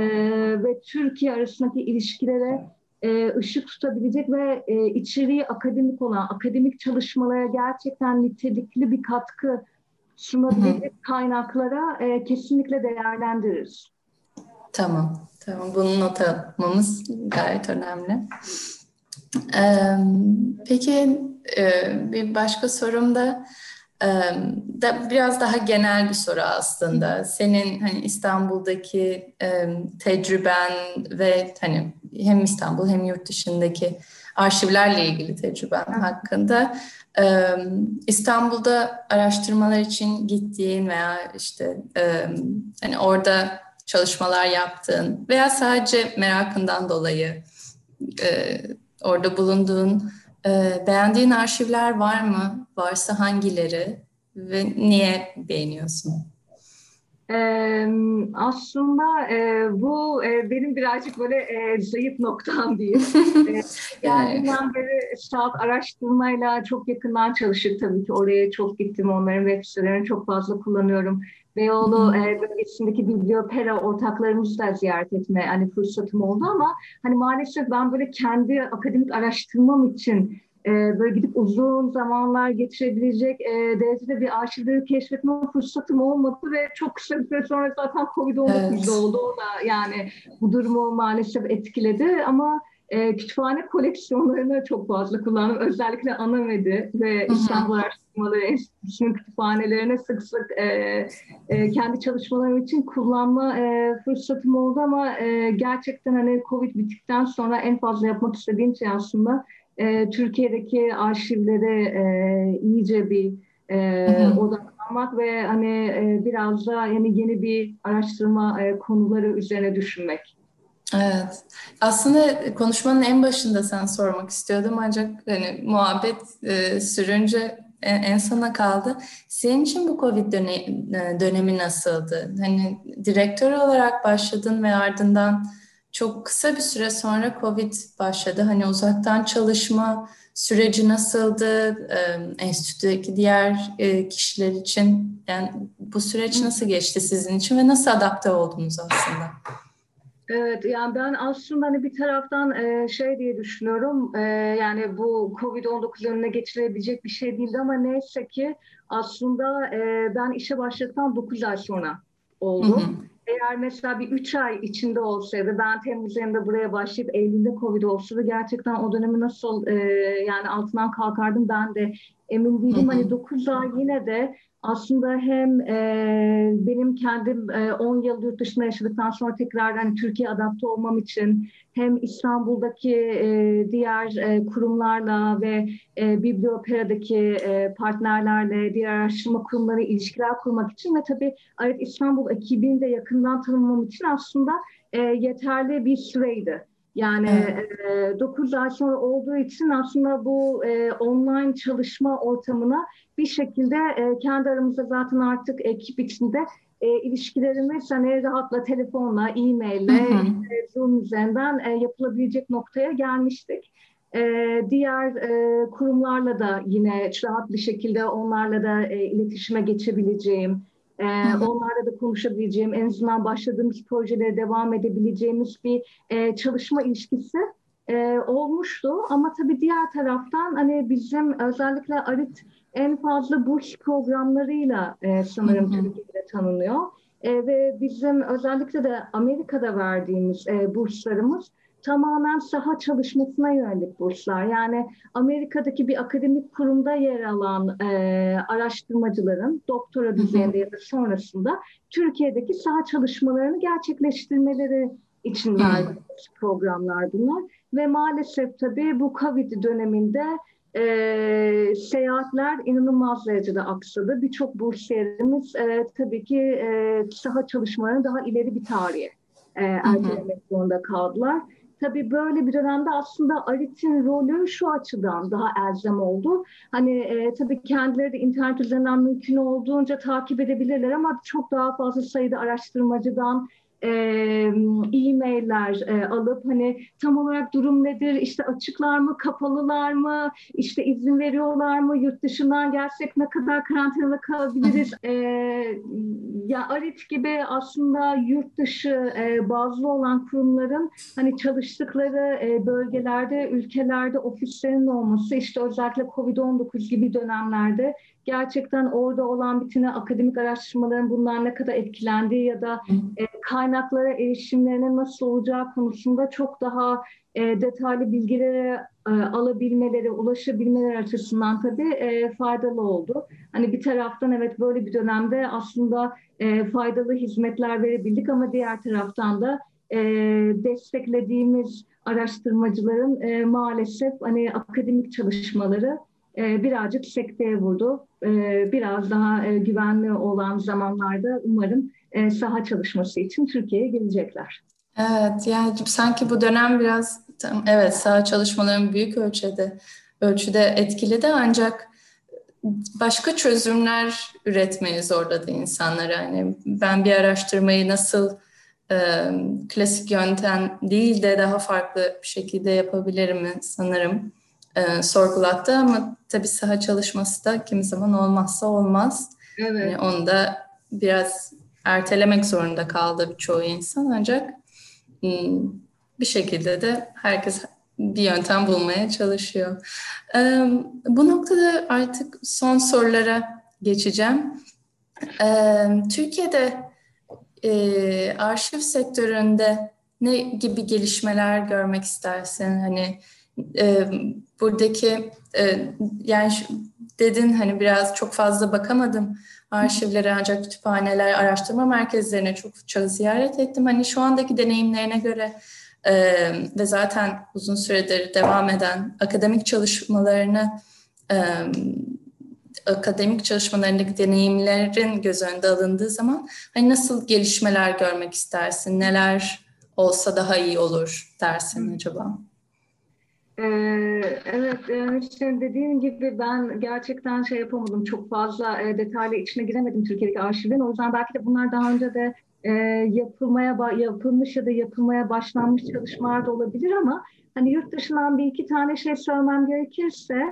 ve Türkiye arasındaki ilişkilere e, ışık tutabilecek ve e, içeriği akademik olan, akademik çalışmalara gerçekten nitelikli bir katkı sunabilecek kaynaklara e, kesinlikle değerlendiririz. Tamam, tamam. Bunu not almamız gayet önemli. Ee, peki e, bir başka sorum da da biraz daha genel bir soru aslında. Senin hani İstanbul'daki e, tecrüben ve hani hem İstanbul hem yurt dışındaki arşivlerle ilgili tecrüben hakkında İstanbul'da araştırmalar için gittiğin veya işte e, hani orada çalışmalar yaptığın veya sadece merakından dolayı e, orada bulunduğun e, beğendiğin arşivler var mı? Varsa hangileri ve niye beğeniyorsun? Ee, aslında e, bu e, benim birazcık böyle e, zayıf noktam diyeyim. geldiğimden beri saat araştırmayla çok yakından çalıştık tabii ki. Oraya çok gittim. Onların web sitelerini çok fazla kullanıyorum. Beyoğlu e, bölgesindeki bibliopera ortaklarımızı da ziyaret etme hani fırsatım oldu ama hani maalesef ben böyle kendi akademik araştırmam için e, böyle gidip uzun zamanlar geçirebilecek e, derecede bir arşivleri keşfetme fırsatım olmadı ve çok kısa bir süre sonra zaten Covid-19 evet. oldu. O da yani bu durumu maalesef etkiledi ama e, kütüphane koleksiyonlarını çok fazla kullandım. Özellikle Anamedi ve İstanbul Araştırmaları Enstitüsü'nün kütüphanelerine sık sık e, e, kendi çalışmalarım için kullanma e, fırsatım oldu ama e, gerçekten hani Covid bittikten sonra en fazla yapmak istediğim şey aslında e, Türkiye'deki arşivlere e, iyice bir e, odaklanmak ve hani e, biraz da yani yeni bir araştırma e, konuları üzerine düşünmek. Evet. Aslında konuşmanın en başında sen sormak istiyordum ancak hani muhabbet e, sürünce en, en sona kaldı. Senin için bu Covid dönemi, e, dönemi nasıldı? Hani direktör olarak başladın ve ardından çok kısa bir süre sonra Covid başladı. Hani uzaktan çalışma süreci nasıldı? Enstitüdeki diğer kişiler için yani bu süreç nasıl geçti sizin için ve nasıl adapte oldunuz aslında? Evet yani ben aslında hani bir taraftan e, şey diye düşünüyorum e, yani bu Covid-19 önüne geçilebilecek bir şey değildi ama neyse ki aslında e, ben işe başladıktan 9 ay sonra oldu. Hı hı eğer mesela bir üç ay içinde olsaydı ben Temmuz ayında buraya başlayıp Eylül'de Covid olsaydı gerçekten o dönemi nasıl e, yani altından kalkardım ben de emin değilim. Hani dokuz ay yine de aslında hem e, benim kendim 10 e, yıl yurt dışında yaşadıktan sonra tekrar hani Türkiye adapte olmam için hem İstanbul'daki e, diğer e, kurumlarla ve e, Bibliopera'daki e, partnerlerle, diğer araştırma kurumları ilişkiler kurmak için ve tabii evet İstanbul ekibini de yakından tanımam için aslında e, yeterli bir süreydi. Yani evet. e, 9 ay sonra olduğu için aslında bu e, online çalışma ortamına bir şekilde e, kendi aramızda zaten artık ekip içinde e, ilişkilerimiz hani rahatla telefonla, e-maille, e, Zoom üzerinden e, yapılabilecek noktaya gelmiştik. E, diğer e, kurumlarla da yine rahat bir şekilde onlarla da e, iletişime geçebileceğim, e, onlarla da konuşabileceğim, en azından başladığımız projelere devam edebileceğimiz bir e, çalışma ilişkisi e, olmuştu. Ama tabii diğer taraftan hani bizim özellikle ARIT en fazla burs programlarıyla e, sanırım Türkiye'de tanınıyor. E, ve bizim özellikle de Amerika'da verdiğimiz e, burslarımız tamamen saha çalışmasına yönelik burslar. Yani Amerika'daki bir akademik kurumda yer alan e, araştırmacıların doktora düzeyinde ya da sonrasında Türkiye'deki saha çalışmalarını gerçekleştirmeleri için verdiğimiz programlar bunlar. Ve maalesef tabii bu Covid döneminde e, seyahatler inanılmaz derecede aksadı. Birçok bursiyerimiz e, tabii ki e, saha çalışmalarını daha ileri bir tarihe e, ertelemek zorunda kaldılar. Tabii böyle bir dönemde aslında ARIT'in rolü şu açıdan daha elzem oldu. Hani e, tabii kendileri de internet üzerinden mümkün olduğunca takip edebilirler ama çok daha fazla sayıda araştırmacıdan e-mailler e, alıp hani tam olarak durum nedir, işte açıklar mı, kapalılar mı, işte izin veriyorlar mı, yurt dışından gelsek ne kadar karantinada kalabiliriz. e, ya ARIT gibi aslında yurt dışı e, bazlı olan kurumların hani çalıştıkları e, bölgelerde, ülkelerde ofislerinin olması işte özellikle COVID-19 gibi dönemlerde gerçekten orada olan bitine akademik araştırmaların bunlar ne kadar etkilendiği ya da e, kaynaklara erişimlerine nasıl olacağı konusunda çok daha e, detaylı bilgilere e, alabilmeleri, ulaşabilmeleri açısından tabii e, faydalı oldu. Hani bir taraftan evet böyle bir dönemde aslında e, faydalı hizmetler verebildik ama diğer taraftan da e, desteklediğimiz araştırmacıların e, maalesef hani akademik çalışmaları e, birazcık sekteye vurdu. E, biraz daha e, güvenli olan zamanlarda umarım e, saha çalışması için Türkiye'ye gelecekler. Evet, yani sanki bu dönem biraz evet saha çalışmaların büyük ölçüde ölçüde etkiledi ancak başka çözümler üretmeyi zorladı insanlara. Hani ben bir araştırmayı nasıl e, klasik yöntem değil de daha farklı bir şekilde yapabilirim mi sanırım e, sorgulattı ama tabii saha çalışması da kimi zaman olmazsa olmaz. Evet. Yani onu da biraz ertelemek zorunda kaldı çoğu insan ancak hmm, bir şekilde de herkes bir yöntem bulmaya çalışıyor. Bu noktada artık son sorulara geçeceğim. Türkiye'de arşiv sektöründe ne gibi gelişmeler görmek istersin? Hani buradaki yani dedin hani biraz çok fazla bakamadım arşivlere ancak kütüphaneler, araştırma merkezlerine çok çok ziyaret ettim. Hani şu andaki deneyimlerine göre e, ve zaten uzun süredir devam eden akademik çalışmalarını e, akademik çalışmalarındaki deneyimlerin göz önünde alındığı zaman hani nasıl gelişmeler görmek istersin? Neler olsa daha iyi olur dersin acaba? Evet, yani dediğim gibi ben gerçekten şey yapamadım. Çok fazla detaylı içine giremedim Türkiye'deki arşivin. O yüzden belki de bunlar daha önce de yapılmaya yapılmış ya da yapılmaya başlanmış çalışmalar da olabilir ama hani yurt dışından bir iki tane şey söylemem gerekirse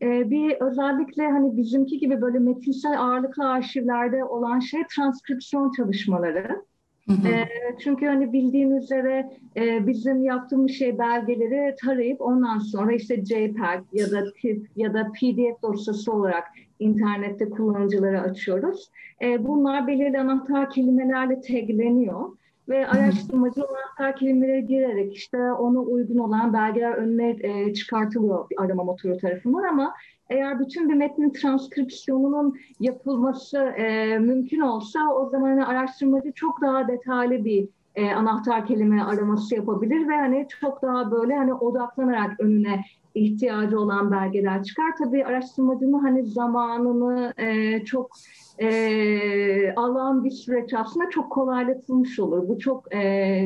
bir özellikle hani bizimki gibi böyle metinsel ağırlıklı arşivlerde olan şey transkripsiyon çalışmaları. E, çünkü hani bildiğin üzere e, bizim yaptığımız şey belgeleri tarayıp ondan sonra işte JPEG ya da TIFF ya da PDF dosyası olarak internette kullanıcılara açıyoruz. E, bunlar belirli anahtar kelimelerle tagleniyor ve araştırmacı anahtar kelimeleri girerek işte ona uygun olan belgeler önüne e, çıkartılıyor arama motoru tarafından ama eğer bütün bir metnin transkripsiyonunun yapılması e, mümkün olsa o zaman hani araştırmacı çok daha detaylı bir e, anahtar kelime araması yapabilir ve hani çok daha böyle hani odaklanarak önüne ihtiyacı olan belgeler çıkar. Tabii araştırmacının hani zamanını e, çok e, alan bir süreç aslında çok kolaylatılmış olur. Bu çok e,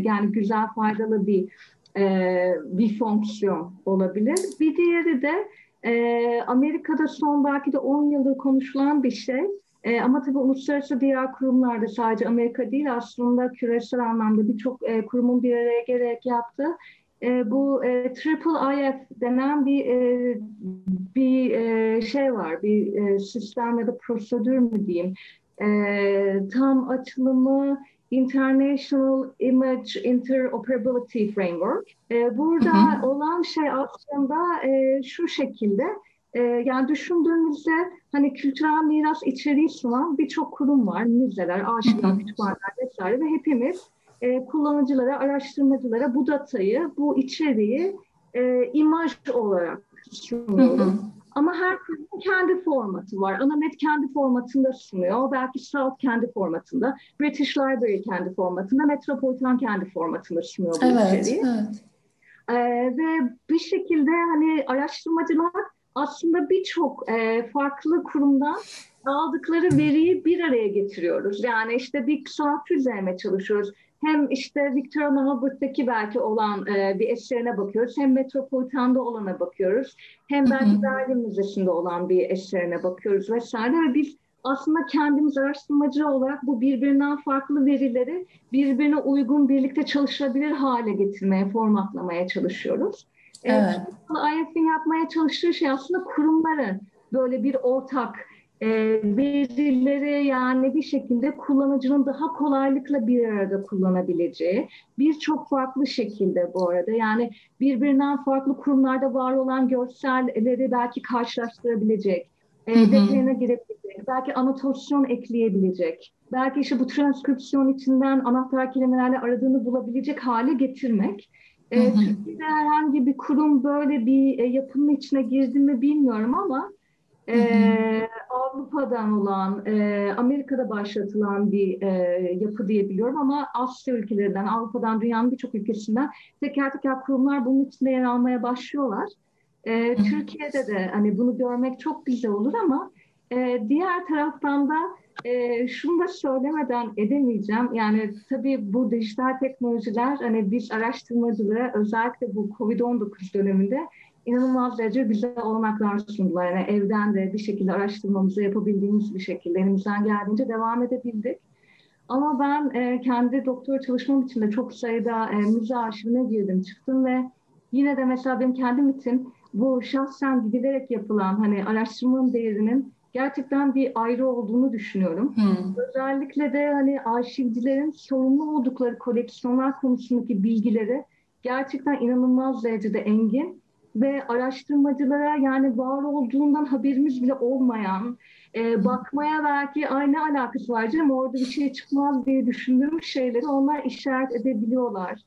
yani güzel faydalı bir e, bir fonksiyon olabilir. Bir diğeri de e, Amerika'da son belki de 10 yıldır konuşulan bir şey. E, ama tabii uluslararası diğer kurumlarda sadece Amerika değil aslında küresel anlamda birçok e, kurumun bir araya gelerek yaptığı e, bu e, Triple IF denen bir e, bir e, şey var, bir e, sistem ya da prosedür mü diyeyim. E, tam açılımı International Image Interoperability Framework. E, burada hı hı. olan şey aslında e, şu şekilde, e, yani düşündüğümüzde hani kültürel miras içeriği sunan birçok kurum var, müzeler, arşivler, kütüphaneler vesaire ve hepimiz e, kullanıcılara, araştırmacılara bu datayı, bu içeriği e, imaj olarak sunuyoruz. Hı hı. Ama her kurumun kendi formatı var. Anamet kendi formatında sunuyor. Belki South kendi formatında. British Library kendi formatında. Metropolitan kendi formatında sunuyor bu evet, içeriği. Evet. Ee, ve bir şekilde hani araştırmacılar aslında birçok e, farklı kurumdan aldıkları veriyi bir araya getiriyoruz. Yani işte bir sanatçı üzerine çalışıyoruz hem işte Victor Hubert'taki belki olan e, bir eserine bakıyoruz, hem Metropolitan'da olana bakıyoruz, hem belki Berlin Müzesi'nde olan bir eserine bakıyoruz vesaire ve biz aslında kendimiz araştırmacı olarak bu birbirinden farklı verileri birbirine uygun birlikte çalışabilir hale getirmeye, formatlamaya çalışıyoruz. E, evet. IF'in yapmaya çalıştığı şey aslında kurumların böyle bir ortak e, verileri yani bir şekilde kullanıcının daha kolaylıkla bir arada kullanabileceği birçok farklı şekilde bu arada. Yani birbirinden farklı kurumlarda var olan görselleri belki karşılaştırabilecek, e, detayına girebilecek, belki anotasyon ekleyebilecek, belki işte bu transkripsiyon içinden anahtar kelimelerle aradığını bulabilecek hale getirmek. E, Türkiye'de herhangi bir kurum böyle bir e, yapının içine girdi mi bilmiyorum ama ee, Avrupa'dan olan, e, Amerika'da başlatılan bir e, yapı diyebiliyorum ama Asya ülkelerinden, Avrupa'dan, dünyanın birçok ülkesinden teker teker kurumlar bunun içinde yer almaya başlıyorlar. E, Türkiye'de de hani bunu görmek çok güzel olur ama e, diğer taraftan da e, şunu da söylemeden edemeyeceğim. Yani tabii bu dijital teknolojiler hani biz araştırmacılara özellikle bu COVID-19 döneminde inanılmaz derece güzel olanaklar sundular. Yani evden de bir şekilde araştırmamızı yapabildiğimiz bir şekilde elimizden geldiğince devam edebildik. Ama ben e, kendi doktor çalışmam için de çok sayıda e, müze arşivine girdim çıktım ve yine de mesela benim kendim için bu şahsen gidilerek yapılan hani araştırmanın değerinin gerçekten bir ayrı olduğunu düşünüyorum. Hmm. Özellikle de hani arşivcilerin sorumlu oldukları koleksiyonlar konusundaki bilgileri gerçekten inanılmaz derecede engin ve araştırmacılara yani var olduğundan haberimiz bile olmayan, e, bakmaya belki aynı alakası var canım orada bir şey çıkmaz diye düşündüğümüz şeyleri onlar işaret edebiliyorlar.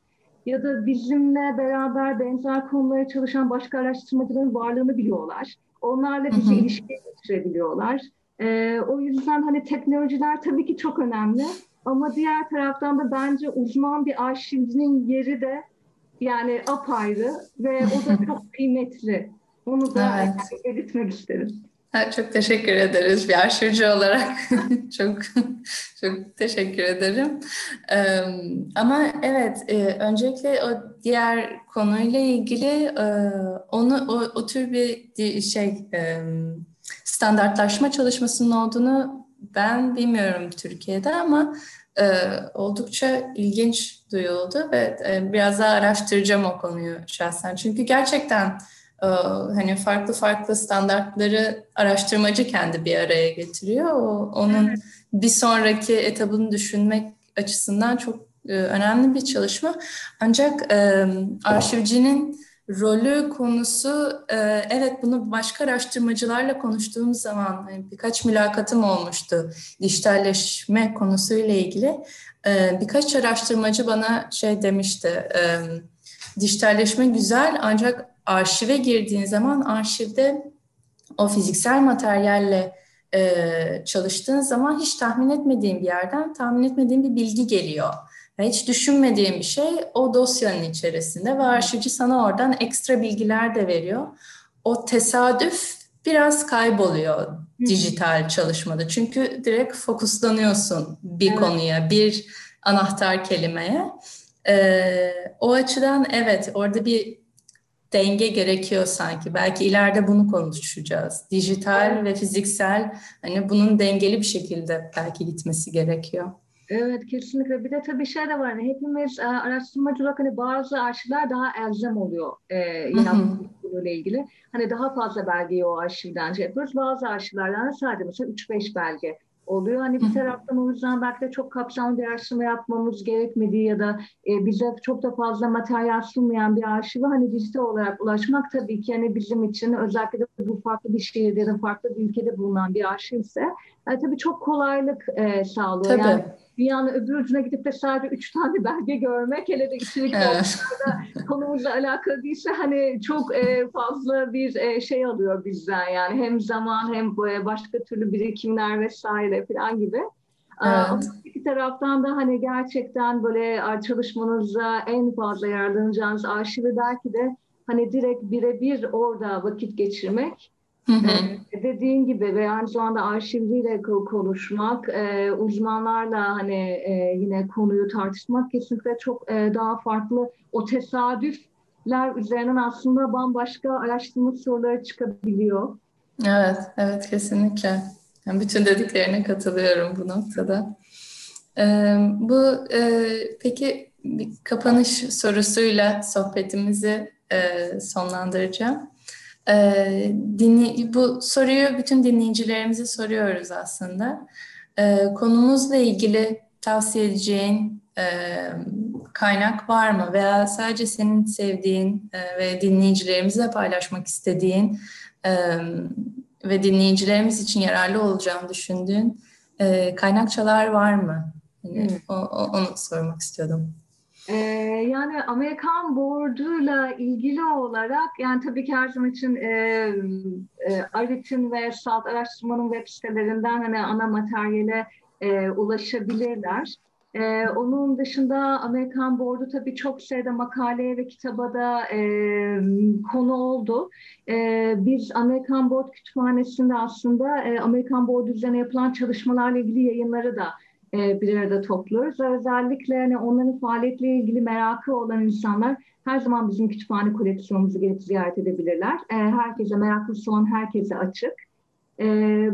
Ya da bizimle beraber benzer konulara çalışan başka araştırmacıların varlığını biliyorlar. Onlarla bizi ilişkiye geçirebiliyorlar. E, o yüzden hani teknolojiler tabii ki çok önemli. Ama diğer taraftan da bence uzman bir arşivcinin yeri de yani apayrı ve o da çok kıymetli. Onu da evet. belirtmek isterim. çok teşekkür ederiz bir arşivci olarak. çok çok teşekkür ederim. Ee, ama evet, e, öncelikle o diğer konuyla ilgili e, onu o, o tür bir şey e, standartlaşma çalışmasının olduğunu ben bilmiyorum Türkiye'de ama e, oldukça ilginç duyuldu ve e, biraz daha araştıracağım o konuyu şahsen. Çünkü gerçekten e, hani farklı farklı standartları araştırmacı kendi bir araya getiriyor. O, onun evet. bir sonraki etabını düşünmek açısından çok e, önemli bir çalışma. Ancak e, arşivcinin rolü konusu e, evet bunu başka araştırmacılarla konuştuğum zaman hani birkaç mülakatım olmuştu dijitalleşme konusuyla ilgili. E, birkaç araştırmacı bana şey demişti e, dijitalleşme güzel ancak arşive girdiğin zaman arşivde o fiziksel materyalle çalıştığın zaman hiç tahmin etmediğin bir yerden tahmin etmediğin bir bilgi geliyor hiç düşünmediğim bir şey o dosyanın içerisinde ve arşivci sana oradan ekstra bilgiler de veriyor. O tesadüf biraz kayboluyor dijital çalışmada. Çünkü direkt fokuslanıyorsun bir evet. konuya, bir anahtar kelimeye. Ee, o açıdan evet orada bir denge gerekiyor sanki. Belki ileride bunu konuşacağız. Dijital evet. ve fiziksel hani bunun dengeli bir şekilde belki gitmesi gerekiyor. Evet kesinlikle. Bir de tabii şey de var. Hani hepimiz e, araştırmacı olarak hani bazı arşivler daha elzem oluyor e, ile ilgili. Hani daha fazla belgeyi o arşivden şey yapıyoruz. Bazı arşivlerden de sadece mesela 3-5 belge oluyor. Hani bir taraftan o yüzden belki de çok kapsamlı bir araştırma yapmamız gerekmediği ya da e, bize çok da fazla materyal sunmayan bir arşive hani dijital olarak ulaşmak tabii ki hani bizim için özellikle de bu farklı bir şehirde farklı bir ülkede bulunan bir arşivse yani tabii çok kolaylık e, sağlıyor. Tabii. Yani dünyanın öbür ucuna gidip de sadece üç tane belge görmek hele de içerik evet. konumuzla alakalı değilse hani çok e, fazla bir e, şey alıyor bizden yani hem zaman hem e, başka türlü birikimler vesaire falan gibi. Evet. Ama iki taraftan da hani gerçekten böyle çalışmanızda en fazla yararlanacağınız arşivi belki de hani direkt birebir orada vakit geçirmek Hı hı. Ee, dediğin gibi ve aynı zamanda arşivliyle konuşmak, e, uzmanlarla hani e, yine konuyu tartışmak kesinlikle çok e, daha farklı. O tesadüfler üzerinden aslında bambaşka araştırma soruları çıkabiliyor. Evet, evet kesinlikle. Yani bütün dediklerine katılıyorum bu noktada. Ee, bu e, peki bir kapanış sorusuyla sohbetimizi e, sonlandıracağım. E, dinli, bu soruyu bütün dinleyicilerimize soruyoruz aslında. E, konumuzla ilgili tavsiye edeceğin e, kaynak var mı? Veya sadece senin sevdiğin e, ve dinleyicilerimizle paylaşmak istediğin e, ve dinleyicilerimiz için yararlı olacağını düşündüğün e, kaynakçalar var mı? Yani, hmm. o, o, onu sormak istiyordum. Ee, yani Amerikan board'uyla ilgili olarak yani tabii ki her zaman için e, e, ARIT'in ve SALT araştırmanın web sitelerinden hani ana materyale e, ulaşabilirler. Ee, onun dışında Amerikan Board'u tabii çok sayıda makaleye ve kitaba da e, konu oldu. E, biz Amerikan Board Kütüphanesi'nde aslında e, Amerikan Board üzerine yapılan çalışmalarla ilgili yayınları da e, bir arada topluyoruz. Özellikle hani onların faaliyetle ilgili merakı olan insanlar her zaman bizim kütüphane koleksiyonumuzu gelip ziyaret edebilirler. E, herkese, meraklısı olan herkese açık. E,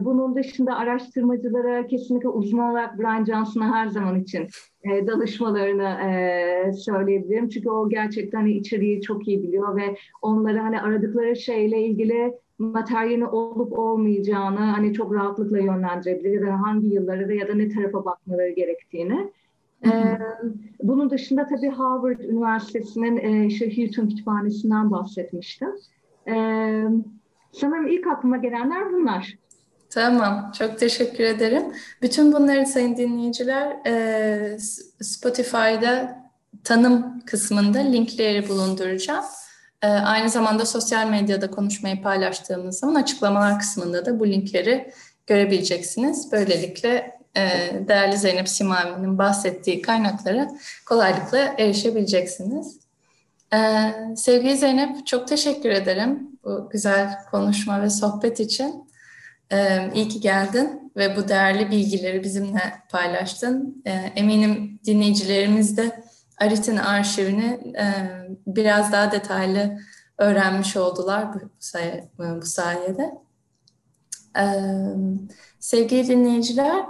bunun dışında araştırmacılara kesinlikle uzman olarak Brian Johnson'a her zaman için e, danışmalarını e, söyleyebilirim. Çünkü o gerçekten hani içeriği çok iyi biliyor ve onları hani aradıkları şeyle ilgili materyalin olup olmayacağını hani çok rahatlıkla yönlendirebilir ya da hangi yılları ya da ne tarafa bakmaları gerektiğini. Ee, bunun dışında tabii Harvard Üniversitesi'nin e, işte Houghton Kütüphanesi'nden bahsetmiştim. Ee, sanırım ilk aklıma gelenler bunlar. Tamam, çok teşekkür ederim. Bütün bunları sayın dinleyiciler e, Spotify'da tanım kısmında linkleri bulunduracağım. E, aynı zamanda sosyal medyada konuşmayı paylaştığımız zaman açıklamalar kısmında da bu linkleri görebileceksiniz. Böylelikle e, değerli Zeynep Simavi'nin bahsettiği kaynaklara kolaylıkla erişebileceksiniz. E, sevgili Zeynep, çok teşekkür ederim bu güzel konuşma ve sohbet için. Ee, iyi ki geldin ve bu değerli bilgileri bizimle paylaştın. Ee, eminim dinleyicilerimiz de Arit'in arşivini e, biraz daha detaylı öğrenmiş oldular bu, say bu sayede. Ee, sevgili dinleyiciler,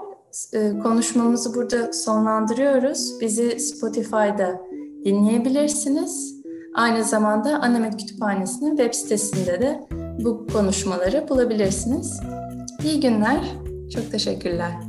e, konuşmamızı burada sonlandırıyoruz. Bizi Spotify'da dinleyebilirsiniz. Aynı zamanda Anamet Kütüphanesi'nin web sitesinde de bu konuşmaları bulabilirsiniz. İyi günler. Çok teşekkürler.